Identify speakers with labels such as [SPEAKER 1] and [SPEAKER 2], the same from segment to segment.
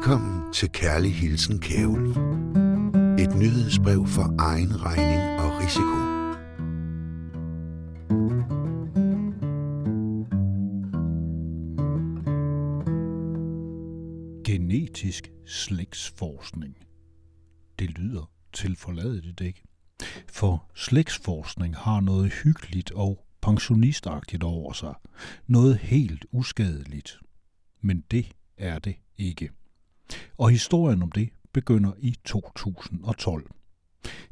[SPEAKER 1] Velkommen til Kærlig Hilsen Kævel. Et nyhedsbrev for egen regning og risiko.
[SPEAKER 2] Genetisk slægtsforskning. Det lyder til forladet ikke? For slægtsforskning har noget hyggeligt og pensionistagtigt over sig. Noget helt uskadeligt. Men det er det ikke. Og historien om det begynder i 2012.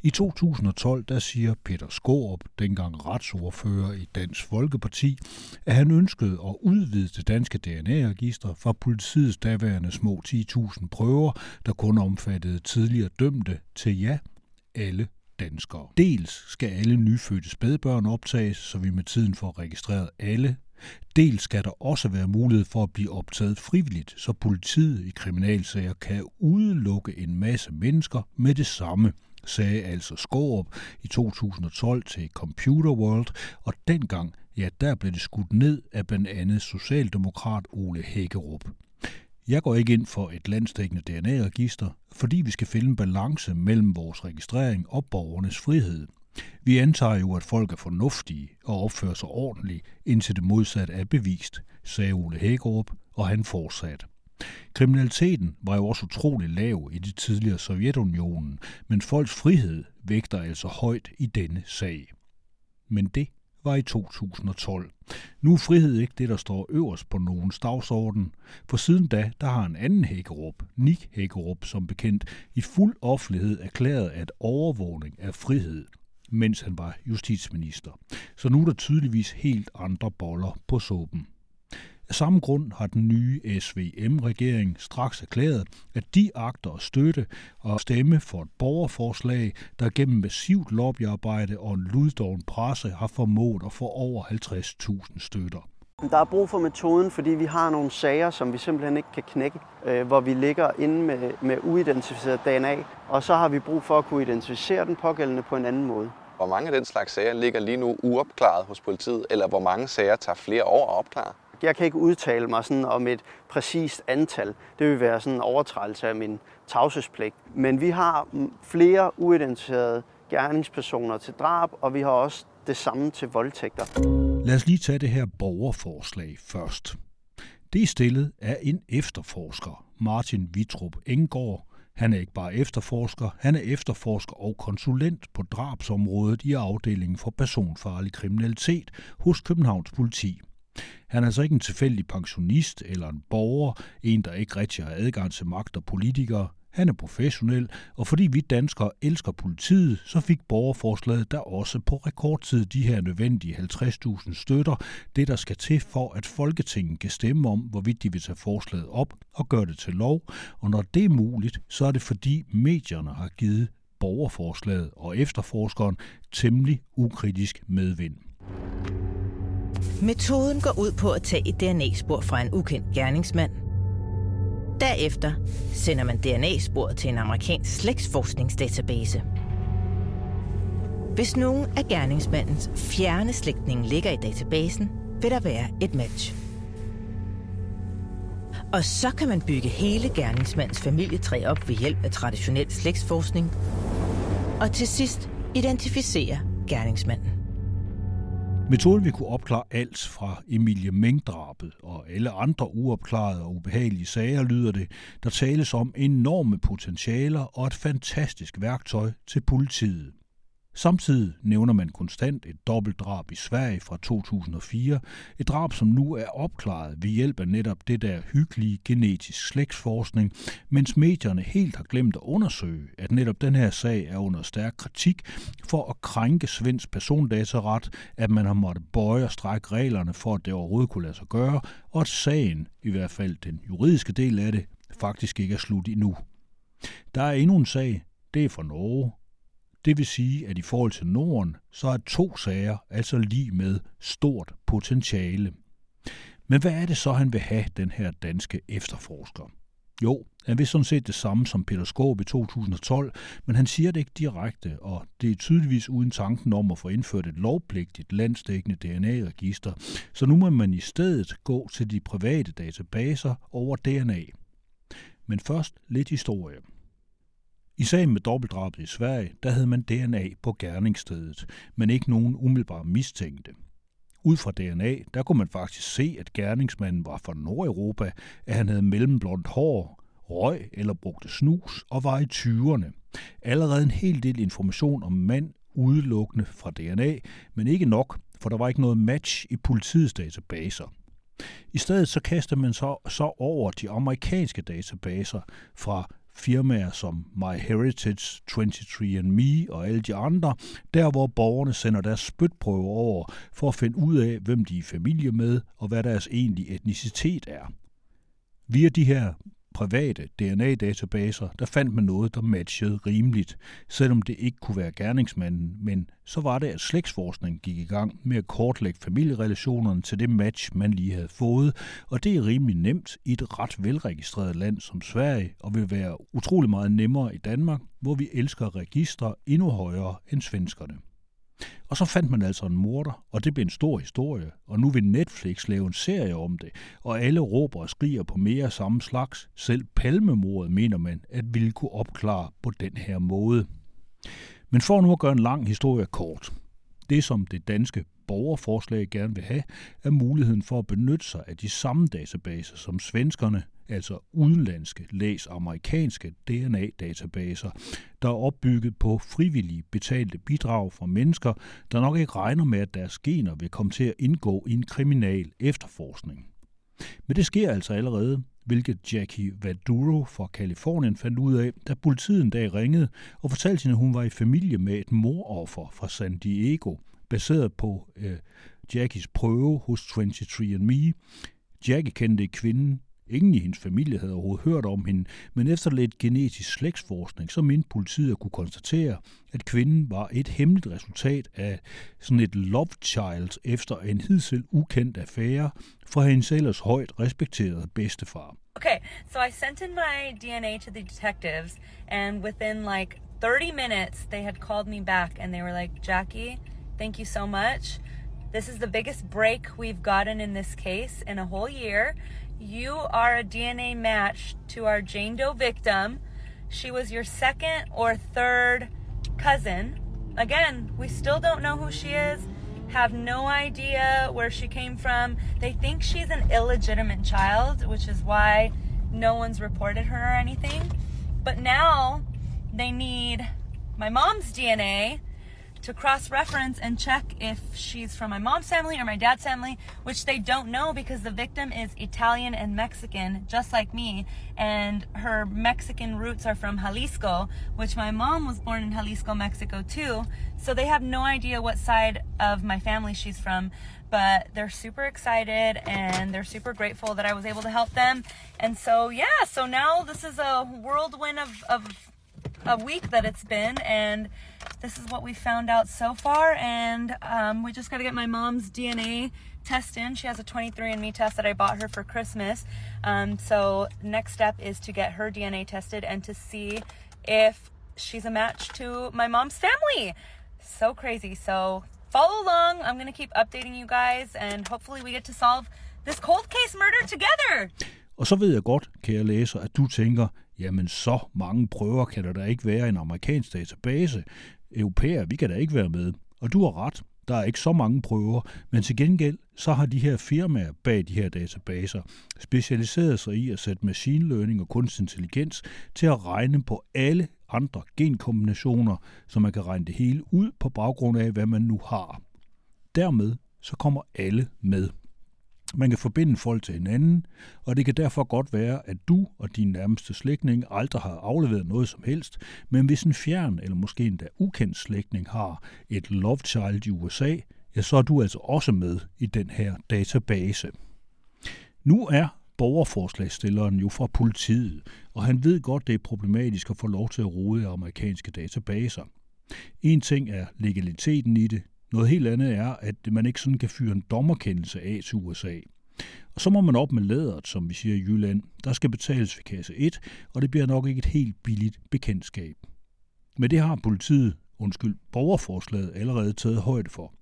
[SPEAKER 2] I 2012 der siger Peter Skårup, dengang retsordfører i Dansk Folkeparti, at han ønskede at udvide det danske DNA-register fra politiets daværende små 10.000 prøver, der kun omfattede tidligere dømte, til ja, alle danskere. Dels skal alle nyfødte spædbørn optages, så vi med tiden får registreret alle Dels skal der også være mulighed for at blive optaget frivilligt, så politiet i kriminalsager kan udelukke en masse mennesker med det samme, sagde altså Skårup i 2012 til Computer World, og dengang, ja, der blev det skudt ned af blandt andet Socialdemokrat Ole Hækkerup. Jeg går ikke ind for et landsdækkende DNA-register, fordi vi skal finde en balance mellem vores registrering og borgernes frihed. Vi antager jo, at folk er fornuftige og opfører sig ordentligt, indtil det modsatte er bevist, sagde Ole Hækkerup, og han fortsatte. Kriminaliteten var jo også utrolig lav i det tidligere Sovjetunionen, men folks frihed vægter altså højt i denne sag. Men det var i 2012. Nu er frihed ikke det, der står øverst på nogens dagsorden, for siden da, der har en anden Hækkerup, Nick Hækkerup, som bekendt, i fuld offentlighed erklæret, at overvågning er frihed mens han var justitsminister. Så nu er der tydeligvis helt andre boller på såben. Af samme grund har den nye SVM-regering straks erklæret, at de agter at støtte og stemme for et borgerforslag, der gennem massivt lobbyarbejde og en luddoven presse har formået at få over 50.000 støtter.
[SPEAKER 3] Der er brug for metoden, fordi vi har nogle sager, som vi simpelthen ikke kan knække, øh, hvor vi ligger inde med, med uidentificeret DNA, og så har vi brug for at kunne identificere den pågældende på en anden måde.
[SPEAKER 4] Hvor mange af den slags sager ligger lige nu uopklaret hos politiet, eller hvor mange sager tager flere år at opklare?
[SPEAKER 3] Jeg kan ikke udtale mig sådan om et præcist antal. Det vil være sådan en overtrædelse af min tavshedspligt. Men vi har flere uidentificerede gerningspersoner til drab, og vi har også det samme til voldtægter.
[SPEAKER 2] Lad os lige tage det her borgerforslag først. Det er stillet af en efterforsker, Martin Vitrup Engård. Han er ikke bare efterforsker, han er efterforsker og konsulent på drabsområdet i afdelingen for personfarlig kriminalitet hos Københavns politi. Han er altså ikke en tilfældig pensionist eller en borger, en der ikke rigtig har adgang til magt og politikere. Han er professionel, og fordi vi danskere elsker politiet, så fik borgerforslaget der også på rekordtid de her nødvendige 50.000 støtter, det der skal til for, at Folketinget kan stemme om, hvorvidt de vil tage forslaget op og gøre det til lov. Og når det er muligt, så er det fordi medierne har givet borgerforslaget og efterforskeren temmelig ukritisk medvind.
[SPEAKER 5] Metoden går ud på at tage et DNA-spor fra en ukendt gerningsmand – Derefter sender man DNA-sporet til en amerikansk slægtsforskningsdatabase. Hvis nogen af gerningsmandens fjerne slægtninge ligger i databasen, vil der være et match. Og så kan man bygge hele gerningsmandens familietræ op ved hjælp af traditionel slægtsforskning. Og til sidst identificere gerningsmanden.
[SPEAKER 2] Metoden vil kunne opklare alt fra Emilie Mengdrabet og alle andre uopklarede og ubehagelige sager, lyder det, der tales om enorme potentialer og et fantastisk værktøj til politiet. Samtidig nævner man konstant et dobbeltdrab i Sverige fra 2004, et drab, som nu er opklaret ved hjælp af netop det der hyggelige genetisk slægtsforskning, mens medierne helt har glemt at undersøge, at netop den her sag er under stærk kritik for at krænke svensk persondataret, at man har måttet bøje og strække reglerne for, at det overhovedet kunne lade sig gøre, og at sagen, i hvert fald den juridiske del af det, faktisk ikke er slut endnu. Der er endnu en sag, det er fra Norge, det vil sige, at i forhold til Norden, så er to sager altså lige med stort potentiale. Men hvad er det så, han vil have, den her danske efterforsker? Jo, han vil sådan set det samme som Peter Skåb i 2012, men han siger det ikke direkte, og det er tydeligvis uden tanken om at få indført et lovpligtigt landsdækkende DNA-register, så nu må man i stedet gå til de private databaser over DNA. Men først lidt historie. I sagen med dobbeltdrabet i Sverige, der havde man DNA på gerningsstedet, men ikke nogen umiddelbare mistænkte. Ud fra DNA, der kunne man faktisk se, at gerningsmanden var fra Nordeuropa, at han havde mellemblondt hår, røg eller brugte snus og var i 20'erne. Allerede en hel del information om mand udelukkende fra DNA, men ikke nok, for der var ikke noget match i politiets databaser. I stedet så kaster man så, så over de amerikanske databaser fra firmaer som MyHeritage, 23andMe og alle de andre, der hvor borgerne sender deres spytprøver over for at finde ud af, hvem de er i familie med og hvad deres egentlige etnicitet er. Via de her private DNA-databaser, der fandt man noget, der matchede rimeligt, selvom det ikke kunne være gerningsmanden, men så var det, at slægtsforskning gik i gang med at kortlægge familierelationerne til det match, man lige havde fået, og det er rimelig nemt i et ret velregistreret land som Sverige, og vil være utrolig meget nemmere i Danmark, hvor vi elsker registre endnu højere end svenskerne. Og så fandt man altså en morder, og det blev en stor historie. Og nu vil Netflix lave en serie om det, og alle råber og skriger på mere af samme slags. Selv palmemordet mener man, at ville kunne opklare på den her måde. Men for nu at gøre en lang historie kort. Det, som det danske borgerforslag gerne vil have, er muligheden for at benytte sig af de samme databaser, som svenskerne, altså udenlandske, læs amerikanske DNA-databaser, der er opbygget på frivillige betalte bidrag fra mennesker, der nok ikke regner med, at deres gener vil komme til at indgå i en kriminal efterforskning. Men det sker altså allerede, hvilket Jackie Vaduro fra Kalifornien fandt ud af, da politiet en dag ringede og fortalte hende, at hun var i familie med et moroffer fra San Diego, baseret på øh, Jackies prøve hos 23andMe. Jackie kendte kvinden Ingen i hendes familie havde overhovedet hørt om hende, men efter lidt genetisk slægtsforskning, så mente politiet at kunne konstatere, at kvinden var et hemmeligt resultat af sådan et love child efter en hidtil ukendt affære fra hendes ellers højt respekterede bedstefar.
[SPEAKER 6] Okay, so I sent in my DNA to the detectives, and within like 30 minutes, they had called me back and they were like, Jackie, thank you so much. This is the biggest break we've gotten in this case in a whole year. You are a DNA match to our Jane Doe victim. She was your second or third cousin. Again, we still don't know who she is, have no idea where she came from. They think she's an illegitimate child, which is why no one's reported her or anything. But now they need my mom's DNA to cross reference and check if she's from my mom's family or my dad's family, which they don't know because the victim is Italian and Mexican, just like me. And her Mexican roots are from Jalisco, which my mom was born in Jalisco, Mexico too. So they have no idea what side of my family she's from. But they're super excited and they're super grateful that I was able to help them. And so, yeah, so now this is a whirlwind of, of a week that it's been, and this is what we found out so far. And um, we just got to get my mom's DNA test in. She has a 23andMe test that I bought her for Christmas. Um, so next step is to get her DNA tested and to see if she's a match to my mom's family. So crazy. So follow along. I'm to keep updating you guys, and hopefully we get to solve this cold case murder together.
[SPEAKER 2] Og så ved jeg godt, kære læser, at du tænker, jamen så mange prøver kan der da ikke være i en amerikansk database. Europæer, vi kan da ikke være med. Og du har ret, der er ikke så mange prøver, men til gengæld så har de her firmaer bag de her databaser specialiseret sig i at sætte machine learning og kunstig intelligens til at regne på alle andre genkombinationer, så man kan regne det hele ud på baggrund af, hvad man nu har. Dermed så kommer alle med. Man kan forbinde folk til hinanden, og det kan derfor godt være, at du og din nærmeste slægtning aldrig har afleveret noget som helst, men hvis en fjern eller måske endda ukendt slægtning har et love child i USA, ja, så er du altså også med i den her database. Nu er borgerforslagsstilleren jo fra politiet, og han ved godt, det er problematisk at få lov til at rode i amerikanske databaser. En ting er legaliteten i det, noget helt andet er, at man ikke sådan kan fyre en dommerkendelse af til USA. Og så må man op med læderet, som vi siger i Jylland. Der skal betales ved kasse 1, og det bliver nok ikke et helt billigt bekendtskab. Men det har politiet, undskyld, borgerforslaget allerede taget højde for.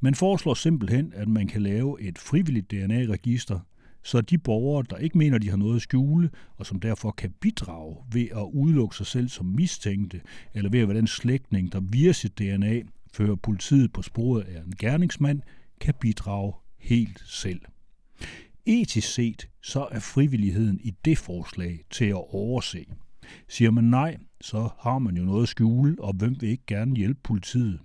[SPEAKER 2] Man foreslår simpelthen, at man kan lave et frivilligt DNA-register, så de borgere, der ikke mener, de har noget at skjule, og som derfor kan bidrage ved at udelukke sig selv som mistænkte, eller ved at være den slægtning, der via sit DNA fører politiet på sporet af en gerningsmand, kan bidrage helt selv. Etisk set så er frivilligheden i det forslag til at overse. Siger man nej, så har man jo noget at skjule, og hvem vil ikke gerne hjælpe politiet?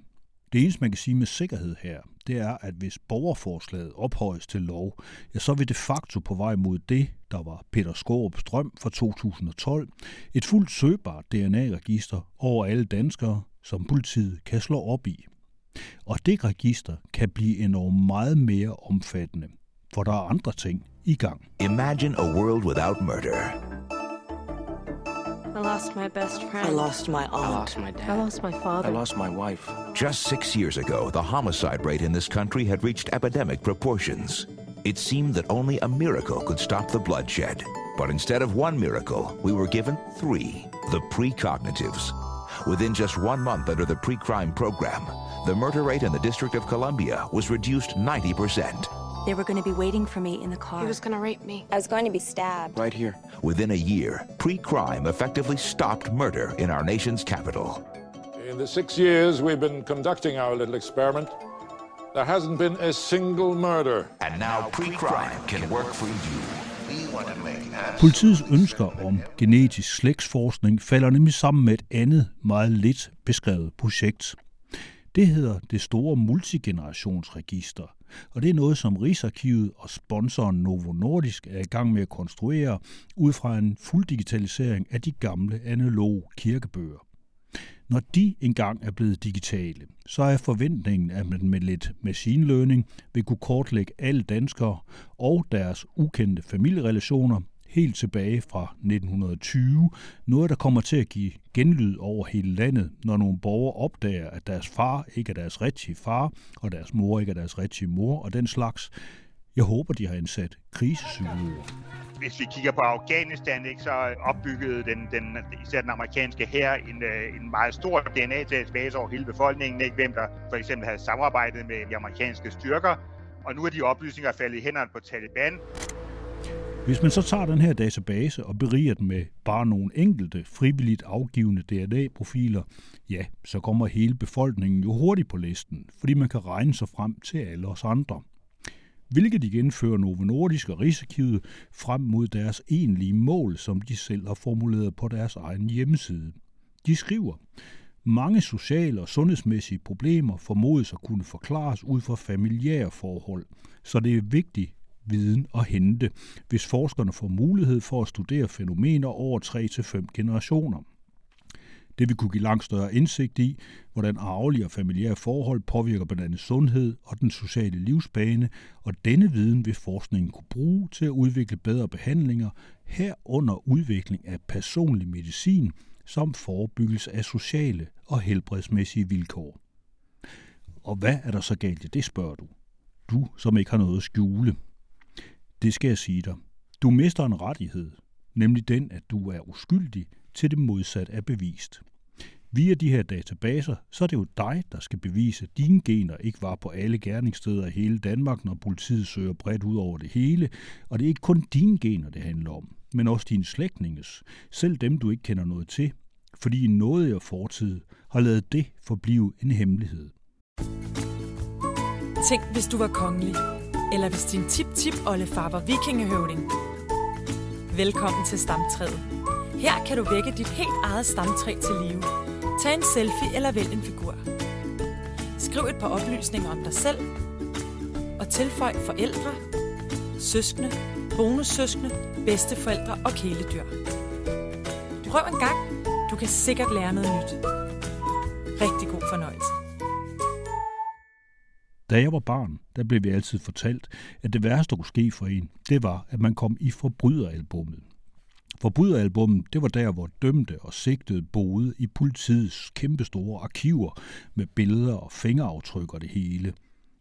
[SPEAKER 2] Det eneste, man kan sige med sikkerhed her, det er, at hvis borgerforslaget ophøjes til lov, ja, så vil de facto på vej mod det, der var Peter Skorups Strøm fra 2012, et fuldt søgbart DNA-register over alle danskere, som politiet kan slå op i. Og det register kan blive enormt meget mere omfattende, for der er andre ting i gang.
[SPEAKER 7] Imagine a world without murder.
[SPEAKER 8] I lost my best friend.
[SPEAKER 9] I lost my
[SPEAKER 10] I
[SPEAKER 9] aunt.
[SPEAKER 10] lost my dad.
[SPEAKER 8] I lost my father.
[SPEAKER 10] I lost my wife.
[SPEAKER 7] Just six years ago, the homicide rate in this country had reached epidemic proportions. It seemed that only a miracle could stop the bloodshed. But instead of one miracle, we were given three the precognitives. Within just one month under the pre crime program, the murder rate in the District of Columbia was reduced 90%.
[SPEAKER 11] They were going to be waiting for me in the car.
[SPEAKER 8] He was gonna rape me.
[SPEAKER 12] I was going to be stabbed.
[SPEAKER 10] Right here.
[SPEAKER 7] Within a year, pre crime effectively stopped murder in our nation's capital.
[SPEAKER 13] In the six years we've been conducting our little experiment, there hasn't been a single murder.
[SPEAKER 7] And now pre crime can work for you.
[SPEAKER 2] Politiets ønsker om genetisk slægtsforskning falder nemlig sammen med et andet, meget lidt beskrevet projekt. Det hedder det store multigenerationsregister, og det er noget, som Rigsarkivet og sponsoren Novo Nordisk er i gang med at konstruere ud fra en fuld digitalisering af de gamle analoge kirkebøger. Når de engang er blevet digitale, så er forventningen, at man med lidt machine learning vil kunne kortlægge alle danskere og deres ukendte familierelationer helt tilbage fra 1920. Noget, der kommer til at give genlyd over hele landet, når nogle borgere opdager, at deres far ikke er deres rigtige far, og deres mor ikke er deres rigtige mor, og den slags. Jeg håber, de har indsat krisepsykologer.
[SPEAKER 14] Hvis vi kigger på Afghanistan, ikke, så opbyggede den, den, især den amerikanske her en, øh, en meget stor DNA-database over hele befolkningen, ikke, hvem der for eksempel havde samarbejdet med de amerikanske styrker. Og nu er de oplysninger faldet i hænderne på Taliban.
[SPEAKER 2] Hvis man så tager den her database og beriger den med bare nogle enkelte frivilligt afgivende DNA-profiler, ja, så kommer hele befolkningen jo hurtigt på listen, fordi man kan regne sig frem til alle os andre. Hvilket igen fører Novo Nordisk og Rigsarkivet frem mod deres egentlige mål, som de selv har formuleret på deres egen hjemmeside. De skriver, mange sociale og sundhedsmæssige problemer formodes at kunne forklares ud fra familiære forhold, så det er vigtigt viden at hente, hvis forskerne får mulighed for at studere fænomener over 3-5 generationer. Det vil kunne give langt større indsigt i, hvordan arvelige og familiære forhold påvirker blandt andet sundhed og den sociale livsbane, og denne viden vil forskningen kunne bruge til at udvikle bedre behandlinger, herunder udvikling af personlig medicin, som forebyggelse af sociale og helbredsmæssige vilkår. Og hvad er der så galt i det, spørger du? Du, som ikke har noget at skjule. Det skal jeg sige dig. Du mister en rettighed, nemlig den, at du er uskyldig, til det modsatte er bevist. Via de her databaser, så er det jo dig, der skal bevise, at dine gener ikke var på alle gerningssteder i hele Danmark, når politiet søger bredt ud over det hele. Og det er ikke kun dine gener, det handler om, men også dine slægtninges, selv dem du ikke kender noget til, fordi en nådigere fortid har lavet det forblive en hemmelighed.
[SPEAKER 15] Tænk, hvis du var kongelig. Eller hvis din tip-tip-oldefar var vikingehøvding. Velkommen til Stamtræet. Her kan du vække dit helt eget stamtræ til live. Tag en selfie eller vælg en figur. Skriv et par oplysninger om dig selv. Og tilføj forældre, søskende, bonussøskende, bedsteforældre og kæledyr. Prøv en gang. Du kan sikkert lære noget nyt. Rigtig god fornøjelse.
[SPEAKER 2] Da jeg var barn, der blev vi altid fortalt, at det værste, der kunne ske for en, det var, at man kom i forbryderalbummet. Forbryderalbummet, det var der, hvor dømte og sigtede boede i politiets kæmpestore arkiver med billeder og fingeraftryk og det hele.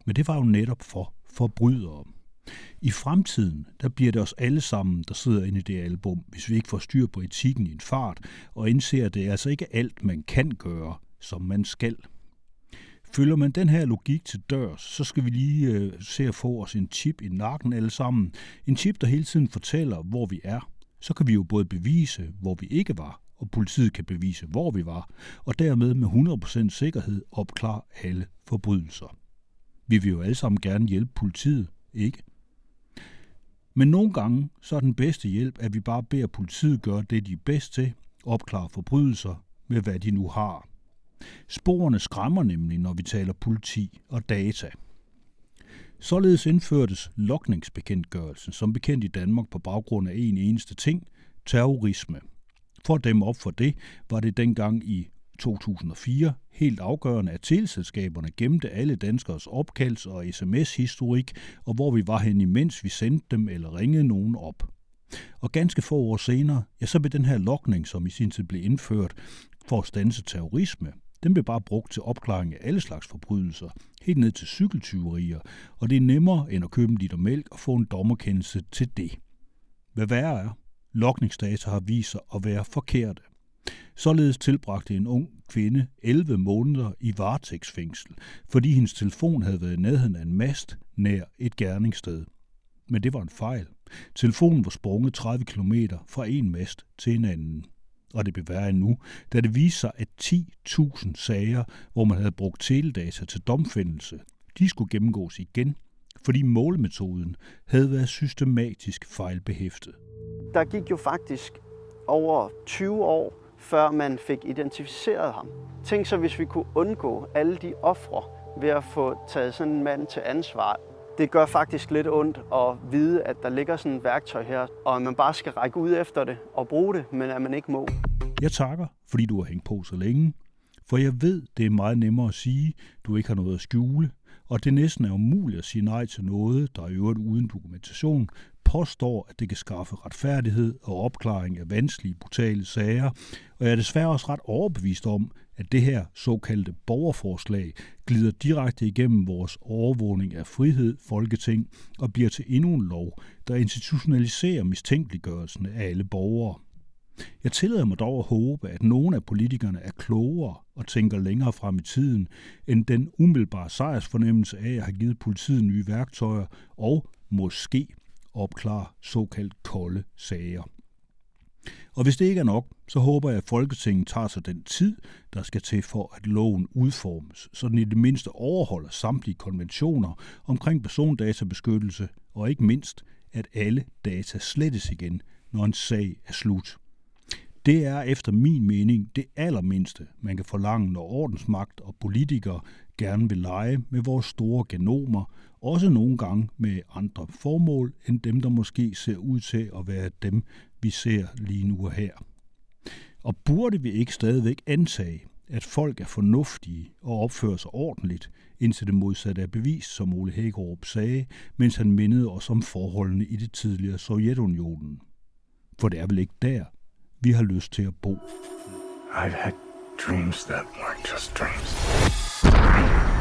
[SPEAKER 2] Men det var jo netop for forbrydere. I fremtiden, der bliver det os alle sammen, der sidder inde i det album, hvis vi ikke får styr på etikken i en fart, og indser, at det er altså ikke alt, man kan gøre, som man skal. Følger man den her logik til dørs, så skal vi lige øh, se at få os en chip i nakken alle sammen. En chip, der hele tiden fortæller, hvor vi er. Så kan vi jo både bevise, hvor vi ikke var, og politiet kan bevise, hvor vi var, og dermed med 100% sikkerhed opklare alle forbrydelser. Vi vil jo alle sammen gerne hjælpe politiet, ikke? Men nogle gange så er den bedste hjælp, at vi bare beder politiet gøre det, de er bedst til, opklare forbrydelser med, hvad de nu har. Sporene skræmmer nemlig, når vi taler politi og data. Således indførtes lokningsbekendtgørelsen som bekendt i Danmark på baggrund af en eneste ting, terrorisme. For at dæmme op for det, var det dengang i 2004 helt afgørende, at teleselskaberne gemte alle danskers opkalds- og sms-historik, og hvor vi var hen imens vi sendte dem eller ringede nogen op. Og ganske få år senere, ja, så blev den her lokning, som i sin tid blev indført for at stanse terrorisme, den blev bare brugt til opklaring af alle slags forbrydelser, helt ned til cykeltyverier, og det er nemmere end at købe en liter mælk og få en dommerkendelse til det. Hvad værre er, lokningsdata har vist sig at være forkerte. Således tilbragte en ung kvinde 11 måneder i varetægtsfængsel, fordi hendes telefon havde været i nærheden af en mast nær et gerningssted. Men det var en fejl. Telefonen var sprunget 30 km fra en mast til en anden. Og det blev værre endnu, da det viste sig, at 10.000 sager, hvor man havde brugt teledata til domfældelse, de skulle gennemgås igen, fordi målemetoden havde været systematisk fejlbehæftet.
[SPEAKER 3] Der gik jo faktisk over 20 år, før man fik identificeret ham. Tænk så, hvis vi kunne undgå alle de ofre ved at få taget sådan en mand til ansvar. Det gør faktisk lidt ondt at vide, at der ligger sådan et værktøj her, og at man bare skal række ud efter det og bruge det, men at man ikke må.
[SPEAKER 2] Jeg takker, fordi du har hængt på så længe. For jeg ved, det er meget nemmere at sige, du ikke har noget at skjule, og det næsten er umuligt at sige nej til noget, der i øvrigt uden dokumentation, påstår, at det kan skaffe retfærdighed og opklaring af vanskelige, brutale sager, og jeg er desværre også ret overbevist om, at det her såkaldte borgerforslag glider direkte igennem vores overvågning af frihed, folketing og bliver til endnu en lov, der institutionaliserer mistænkeliggørelsen af alle borgere. Jeg tillader mig dog at håbe, at nogle af politikerne er klogere og tænker længere frem i tiden, end den umiddelbare sejrsfornemmelse af at have givet politiet nye værktøjer og måske opklare såkaldt kolde sager. Og hvis det ikke er nok, så håber jeg, at Folketinget tager sig den tid, der skal til for, at loven udformes, så den i det mindste overholder samtlige konventioner omkring persondatabeskyttelse, og ikke mindst, at alle data slettes igen, når en sag er slut. Det er efter min mening det allermindste, man kan forlange, når ordensmagt og politikere gerne vil lege med vores store genomer, også nogle gange med andre formål end dem, der måske ser ud til at være dem, vi ser lige nu og her. Og burde vi ikke stadigvæk antage, at folk er fornuftige og opfører sig ordentligt, indtil det modsatte er bevist, som Ole Hækkerup sagde, mens han mindede os om forholdene i det tidligere Sovjetunionen. For det er vel ikke der, vi har lyst til at bo.
[SPEAKER 9] I've had dreams that weren't just dreams.